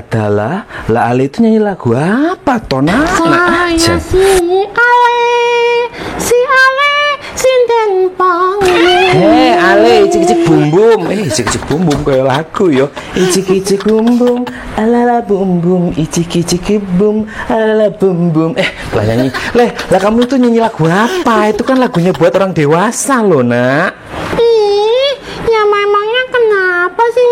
Ladala, lah Ale itu nyanyi lagu apa, Tona? Saya si Ale, si Ale, sinden panggil. Hei, Ale, icik icik bum bum, eh icik icik bum bum kayak lagu yo. Icik icik bum bum, alala bum bum, icik icik bum, alala bum bum. Eh, lah nyanyi, leh, lah kamu itu nyanyi lagu apa? Itu kan lagunya buat orang dewasa loh, nak. Ih, ya memangnya kenapa sih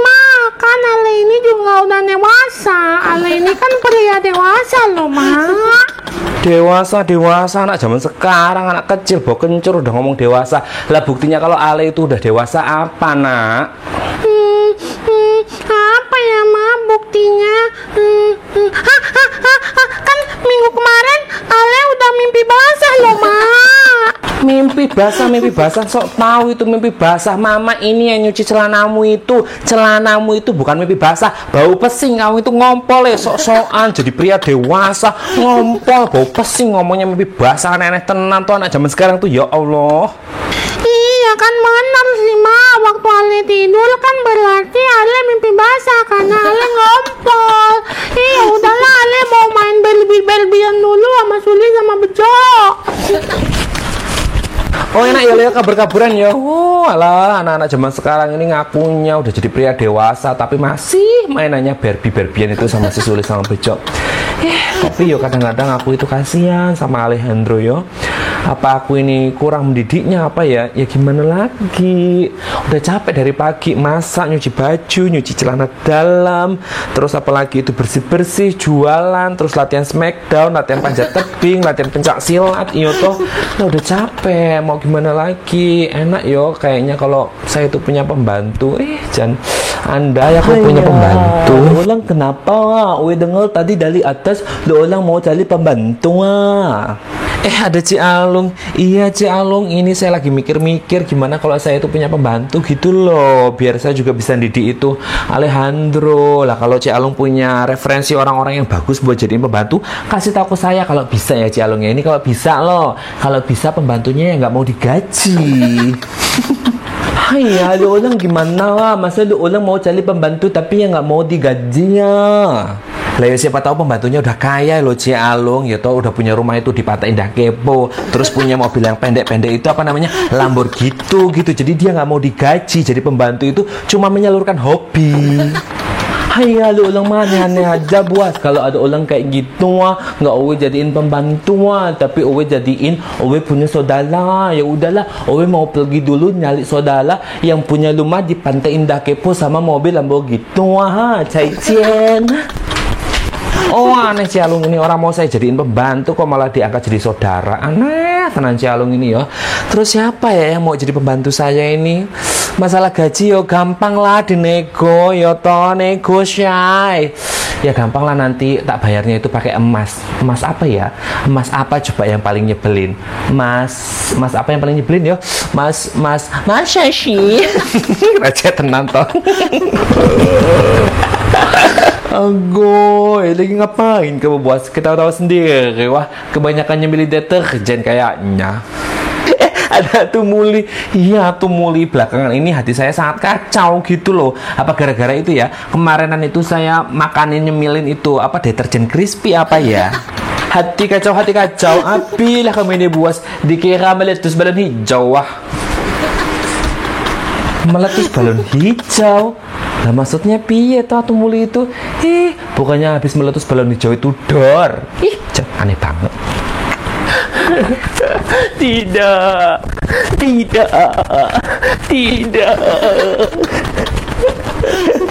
makan Ale ini juga udah dewasa. Ale ini kan pria dewasa loh, Mak. Dewasa, dewasa, anak zaman sekarang, anak kecil, bawa kencur udah ngomong dewasa. Lah buktinya kalau Ale itu udah dewasa apa, nak? Hmm, hmm, apa ya ma buktinya? Hmm, hmm. Hah, hah. Kan minggu kemarin Ale udah mimpi basah loh ma. Mimpi basah, mimpi basah, sok tahu itu mimpi basah. Mama ini yang nyuci celanamu itu, celanamu itu bukan mimpi basah. Bau pesing kamu itu ngompol ya, sok-sokan jadi pria dewasa ngompol, bau pesing ngomongnya mimpi basah aneh-aneh tenan tuh anak zaman sekarang tuh ya Allah. Iya kan benar sih ma. Waktu Ale tidur kan berarti Ale mimpi basah karena Ale ngompol. Iya udahlah Ale mau main Barbie Barbiean dulu sama Suli sama Bejo. Oh enak ya Leo kabur-kaburan ya. Oh alah anak-anak zaman sekarang ini ngakunya udah jadi pria dewasa tapi masih mainannya Barbie Barbian itu sama si Sulis sama Bejo. Eh tapi yo kadang-kadang aku itu kasihan sama Alejandro yo. Apa aku ini kurang mendidiknya apa ya? Ya gimana lagi? Udah capek dari pagi masak, nyuci baju, nyuci celana dalam, terus apalagi itu bersih-bersih, jualan, terus latihan smackdown, latihan panjat tebing, latihan pencak silat, iyo toh. Nah, udah capek, mau gimana lagi? Enak yo kayaknya kalau saya itu punya pembantu. Eh, Jan, Anda ya kok punya pembantu. Ulang kenapa? Uwe dengar tadi dari atas, lo ulang mau cari pembantu ah. Eh ada Ci Alung. Iya Ci Alung. Ini saya lagi mikir-mikir Gimana kalau saya itu punya pembantu gitu loh. Biar saya juga bisa didik itu. Alejandro. Lah kalau Ci Alung punya referensi orang-orang yang bagus buat jadiin pembantu Kasih tahu ke saya kalau bisa ya Ci Alung ya. Ini kalau bisa loh. Kalau bisa pembantunya yang nggak mau digaji. Hai, lo ulang gimana lah? Masa lo ulang mau cari pembantu tapi yang nggak mau digajinya? Lah ya siapa tahu pembantunya udah kaya loh Ci Alung. Ya toh udah punya rumah itu di Pantai Indah Kepo. Terus punya mobil yang pendek-pendek itu apa namanya Lamborghini gitu. Gitu jadi dia nggak mau digaji. Jadi pembantu itu cuma menyalurkan hobi. Hai, lo ulang mana? Aneh aja buas. Kalau ada orang kayak gitu nggak Uwe jadiin pembantu tapi Uwe jadiin Uwe punya saudara. Ya udahlah, Uwe mau pergi dulu nyari saudara yang punya rumah di Pantai Indah Kepo sama mobil Lamborghini ah, Cai Cien. Oh aneh si Alung ini orang mau saya jadiin pembantu kok malah diangkat jadi saudara. Aneh tenan si Alung ini ya. Terus siapa ya yang mau jadi pembantu saya ini? Masalah gaji yo gampang lah dinego yo to nego syai. Ya gampang lah nanti tak bayarnya itu pakai emas. Emas apa ya? Emas apa coba yang paling nyebelin? Emas emas apa yang paling nyebelin yo? Mas mas mas sih receh tenan toh Agoy, lagi ngapain kamu? Kita tahu sendiri, wah kebanyakannya milih deterjen kayaknya. Eh, ada tuh muli, iya tuh muli belakangan ini hati saya sangat kacau gitu loh. Apa gara-gara itu ya? Kemarinan itu saya makanin nyemilin itu apa deterjen crispy apa ya? Hati kacau, hati kacau. Apilah kamu ini buas. Dikira meletus balon hijau wah. Meletus balon hijau. Lah maksudnya piye tuh muli itu? Ih, bukannya habis meletus balon hijau itu dor. Ih, cek, aneh banget. Tidak, tidak, tidak.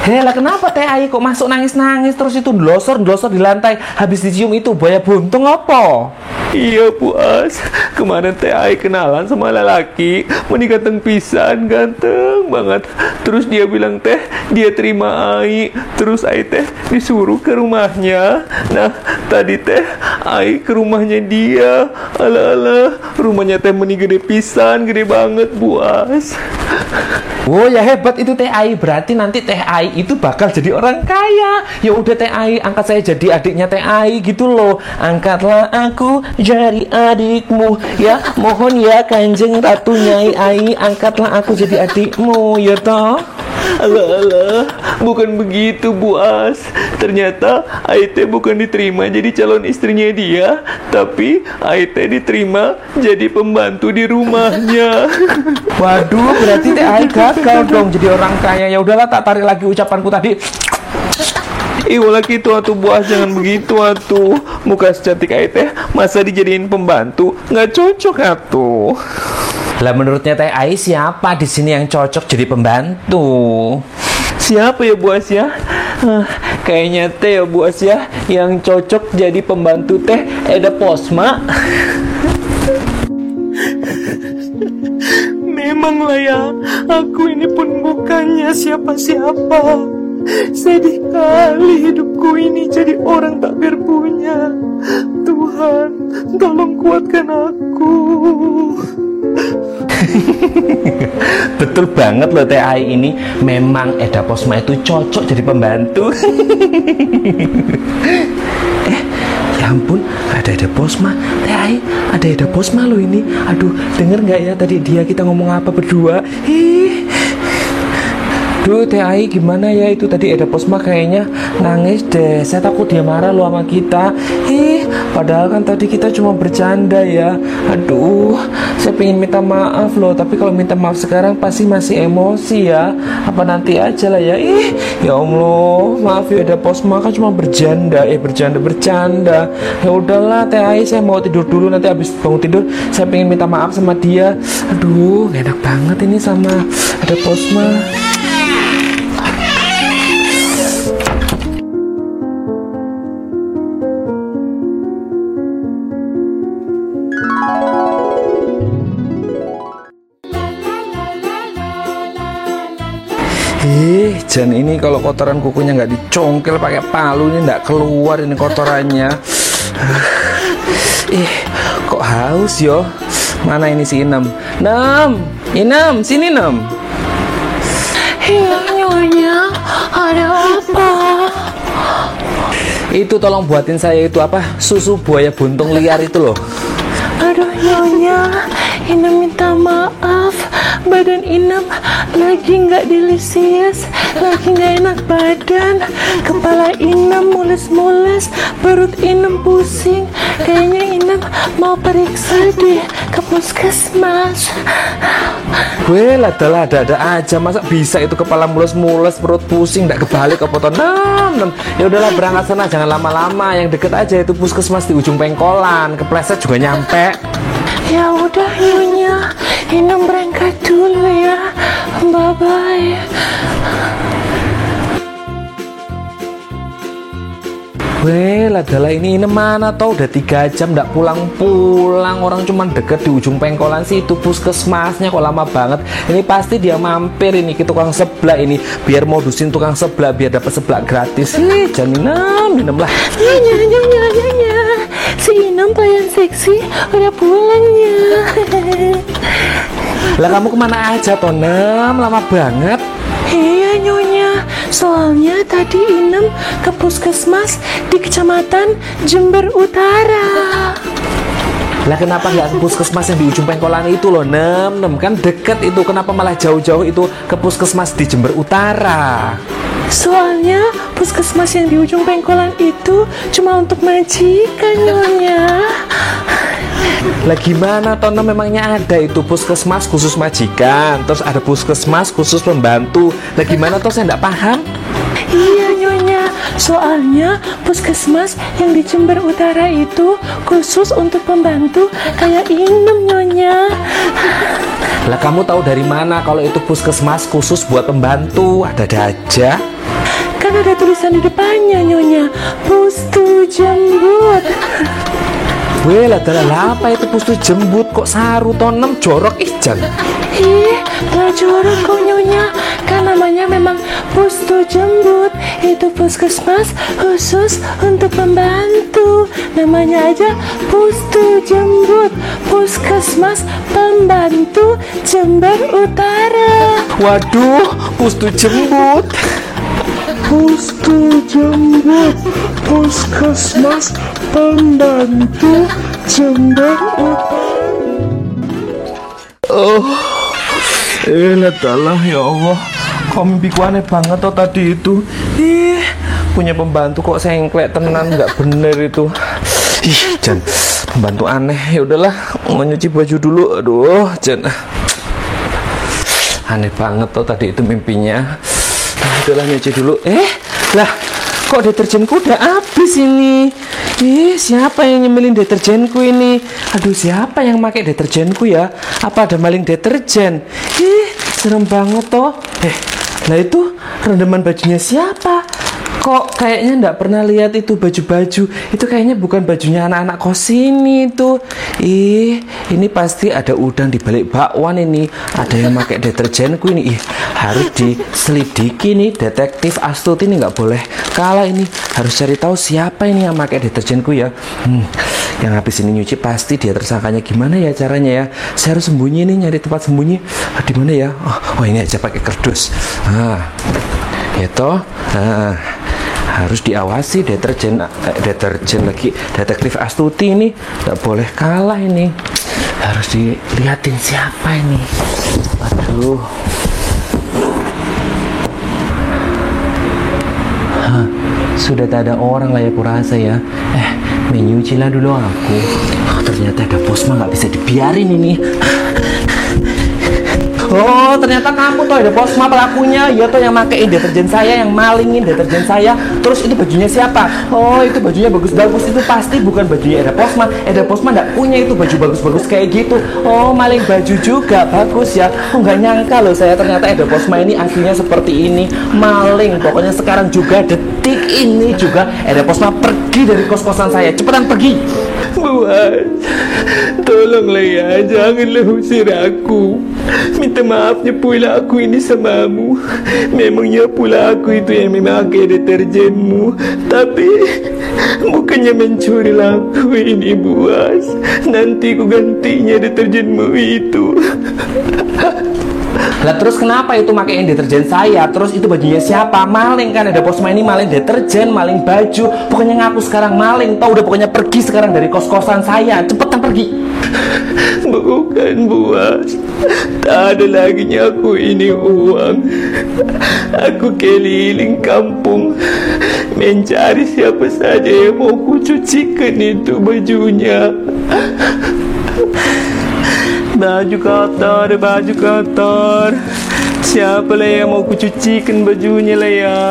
Hei lah kenapa teh Ai kok masuk nangis-nangis terus itu glosor glosor di lantai habis dicium itu buaya buntung apa? Iya puas. Kemarin teh Ai kenalan sama lelaki. Ganteng pisan Ganteng banget. Terus dia bilang teh Dia terima Ai. Terus Ai teh disuruh ke rumahnya. Nah tadi teh Ai ke rumahnya dia. Alah-alah Rumahnya teh meni gede pisan Gede banget puas Oh ya hebat itu teh Ai. Berarti nanti teh Ai itu bakal jadi orang kaya. Ya udah teh Ai Angkat saya jadi adiknya teh Ai gitu loh. Angkatlah aku jadi adikmu. Ya mohon ya kanjeng ratu nyai ai Angkatlah aku jadi adikmu ya toh Alah, alah, bukan begitu Bu As. Ternyata Aite bukan diterima jadi calon istrinya dia, tapi Aite diterima jadi pembantu di rumahnya. Waduh berarti teh ai gagal dong jadi orang kaya Ya udahlah tak tarik lagi ucapanku tadi Ih, ulah gitu atuh Bu As, jangan begitu atuh. Muka secantik Aite masa dijadiin pembantu, nggak cocok atuh. Lah menurutnya teh ai siapa di sini yang cocok jadi pembantu Siapa ya Bu As ya? Hah, kayaknya teh ya Bu As ya yang cocok jadi pembantu teh Eda Posma. Memanglah ya, aku ini pun bukannya siapa-siapa. Sedih kali hidupku ini jadi orang tak berpunya. Tuhan, tolong kuatkan aku. Betul banget loh teh ai ini. Memang Eda Posma itu cocok jadi pembantu. Eh ya ampun ada Eda Posma. Teh ai ada Eda Posma loh ini. Aduh denger nggak ya tadi dia kita ngomong apa berdua? Ih Duh Teh Ai gimana ya itu tadi? Eda Posma kayaknya nangis deh. Saya takut dia marah loh sama kita. Ih padahal kan tadi kita cuma bercanda ya. Aduh saya pengen minta maaf loh. Tapi kalau minta maaf sekarang pasti masih emosi ya. Apa nanti aja lah ya. Ih ya Allah. Maaf ya Eda Posma kan cuma bercanda. Eh bercanda bercanda. Ya udahlah Teh Ai saya mau tidur dulu. Nanti habis bangun tidur saya pengen minta maaf sama dia. Aduh enak banget ini sama Eda Posma Ih, Jan ini kalau kotoran kukunya nggak dicongkel pakai palu ini nggak keluar ini kotorannya. Ih, kok haus yo? Mana ini si Inem? Nem, Inem, sini Nem. Iya, Nyonya. Ada apa? Itu tolong buatin saya itu apa? Susu buaya buntung liar itu loh. Aduh, Nyonya. Inem minta maaf. Badan Inem lagi nggak delisius. Lagi nggak enak badan. Kepala Inem mules-mules. Perut Inem pusing. Kayaknya Inem mau periksa deh ke puskesmas. Gue lah ada-ada aja masa bisa itu kepala mules-mules perut pusing nggak kebalik apa toh nem nem ya udahlah berangkat sana jangan lama-lama yang deket aja itu puskesmas di ujung pengkolan kepleset juga nyampe Ya udah Nyonya, Inem berangkat dulu ya. Bye bye. Lah adalah ini ini mana tau udah tiga jam nggak pulang-pulang orang cuman deket di ujung pengkolan sih itu puskesmasnya kok lama banget. Ini pasti dia mampir ini ke tukang sebelah ini biar modusin tukang sebelah biar dapat sebelah gratis. Nih jangan minum lah Nyonya, Nyonya, Nyonya. Si Inem pelayan seksi udah pulang ya. lah kamu ke mana aja tonem lama banget soalnya tadi Inem ke puskesmas di kecamatan Jember Utara. Lah kenapa nggak ke puskesmas yang di ujung pengkolan itu loh Nem? Nem kan deket itu. Kenapa malah jauh-jauh itu ke puskesmas di Jember Utara Soalnya puskesmas yang di ujung pengkolan itu cuma untuk majikan Nyonya. Lah gimana Tono? Memangnya ada itu puskesmas khusus majikan? Terus ada puskesmas khusus pembantu? Lah gimana toh? Saya nggak paham. Iya Nyonya, soalnya puskesmas yang di Jember Utara itu khusus untuk pembantu kayak Inem Nyonya. Lah kamu tahu dari mana kalau itu puskesmas khusus buat pembantu? Ada-ada aja Kan ada tulisan di depannya Nyonya, Pustu Jembut. Weh lah dalah apa itu pustu jembut kok saru tonem jorok ijan Ih, gak jorok kok Nyonya, kan namanya memang Pustu Jembut. Itu puskesmas khusus untuk pembantu. Namanya aja Pustu Jembut, Puskesmas Pembantu Jember Utara. Waduh pustu jembut Posko Jember Puskesmas Pembantu Jember Eh, ladalah ya Allah. Mimpiku aneh banget tuh tadi itu. Ih, punya pembantu kok sengklek tenan nggak bener itu. Ih, Jan, pembantu aneh. Ya udahlah, mau nyuci baju dulu. Aduh, Jan. Aneh banget tuh tadi itu mimpinya. Ah, udahlah nyuci dulu. Eh, lah, kok deterjenku udah habis ini? Ih, siapa yang nyemilin deterjenku ini? Aduh, siapa yang pakai deterjenku ya? Apa ada maling deterjen? Ih, serem banget toh. Eh, lah itu rendaman bajunya siapa? Kok kayaknya nggak pernah lihat itu baju-baju. Itu kayaknya bukan bajunya anak-anak kos ini tuh Ih, ini pasti ada udang di balik bakwan ini. Ada yang pakai deterjenku ini. Ih, harus diselidiki nih Detektif Astuti ini nggak boleh kalah ini. Harus cari tahu siapa ini yang pakai deterjenku ya. Hmm, Yang habis ini nyuci pasti dia tersangkanya. Gimana ya caranya ya? Saya harus sembunyi nih nyari tempat sembunyi. Ah, Di mana ya? Oh, oh, ini aja pakai kardus ah, Gitu. Ah harus diawasi deterjen eh, deterjen lagi detektif Astuti ini. Nggak boleh kalah ini. Harus dilihatin siapa ini. Aduh Hah, sudah tak ada orang lah ya kurasa ya. Eh menyuci lah dulu aku. Oh, ternyata ada posma nggak bisa dibiarin ini Oh, ternyata kamu tuh ada posma pelakunya. Ya tuh yang makein deterjen saya, yang malingin deterjen saya. Terus itu bajunya siapa? Oh, itu bajunya bagus-bagus. Itu pasti bukan bajunya Eda Posma. Eda Posma nggak punya itu baju bagus-bagus kayak gitu. Oh, maling baju juga bagus ya. Oh, nggak nyangka loh saya ternyata Eda Posma ini aslinya seperti ini. Maling. Pokoknya sekarang juga detik ini juga Eda Posma pergi dari kos-kosan saya. Cepetan pergi. Buat, tolonglah ya, janganlah usir aku. Minta maafnya pula aku ini samamu. Memangnya pula aku itu yang memakai deterjenmu. Tapi bukannya mencuri laku ini buas. Nanti ku gantinya deterjenmu itu. Lah terus kenapa itu makein deterjen saya? Terus itu bajunya siapa? Maling kan ada posma ini maling deterjen, maling baju. Pokoknya ngaku sekarang maling. Tau udah pokoknya pergi sekarang dari kos-kosan saya. Cepetan pergi. Bukan buas. Tak ada lagi aku ini uang. Aku keliling kampung mencari siapa saja yang mau kucucikan itu bajunya. Baju kotor, baju kotor Siapa lah yang mau kucucikan bajunya lah ya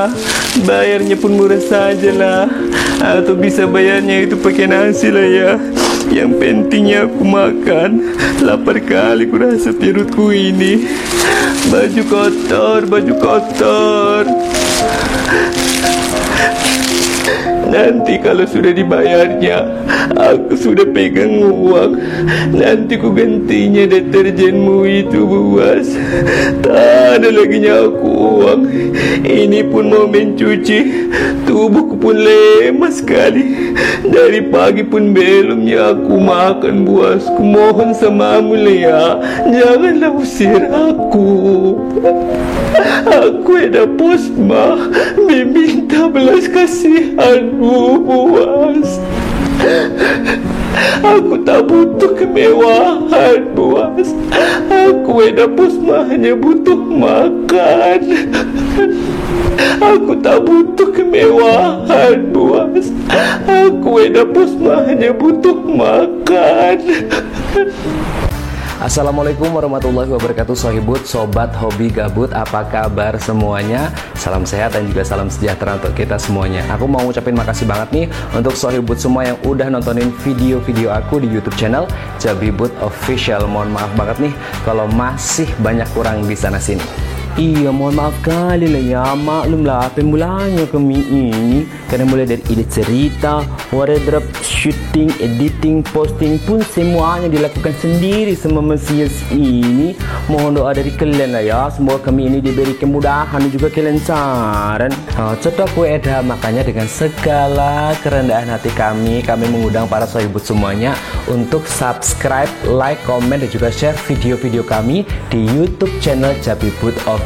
Bayarnya pun murah saja lah Atau bisa bayarnya itu pakai nasi lah ya Yang pentingnya aku makan. Lapar kali ku rasa perutku ini. Baju kotor, baju kotor. Nanti kalau sudah dibayarnya Aku sudah pegang uang. Nanti ku gantinya deterjenmu itu buas Tak ada lagi aku uang. Ini pun mau mencuci Tubuhku pun lemas sekali. Dari pagi pun belumnya aku makan buas Ku mohon samamu ya Janganlah usir aku. Aku ada posma. Meminta belas kasihanmu buas Aku tak butuh kemewahan buas. Aku ada posma hanya butuh makan. Aku tak butuh kemewahan buas. Aku ada posma hanya butuh makan Assalamualaikum warahmatullahi wabarakatuh Sohibut, Sobat Hobi Gabut Apa kabar semuanya? Salam sehat dan juga salam sejahtera untuk kita semuanya. Aku mau ngucapin makasih banget nih Untuk Sohibut semua yang udah nontonin video-video aku di Youtube channel Jabibut Official. Mohon maaf banget nih Kalau masih banyak kurang di sana sini Iya mohon maaf kali lah ya. Maklumlah pemulanya kami ini. Karena mulai dari ide cerita Wardrobe, shooting, editing, posting pun semuanya dilakukan sendiri sama Mesias ini. Mohon doa dari kalian lah ya. Semoga kami ini diberi kemudahan dan juga kelancaran. Cetok kue eda. Makanya dengan segala kerendahan hati kami Kami mengundang para sohibut semuanya Untuk subscribe, like, komen dan juga share video-video kami Di Youtube channel Jabibut Official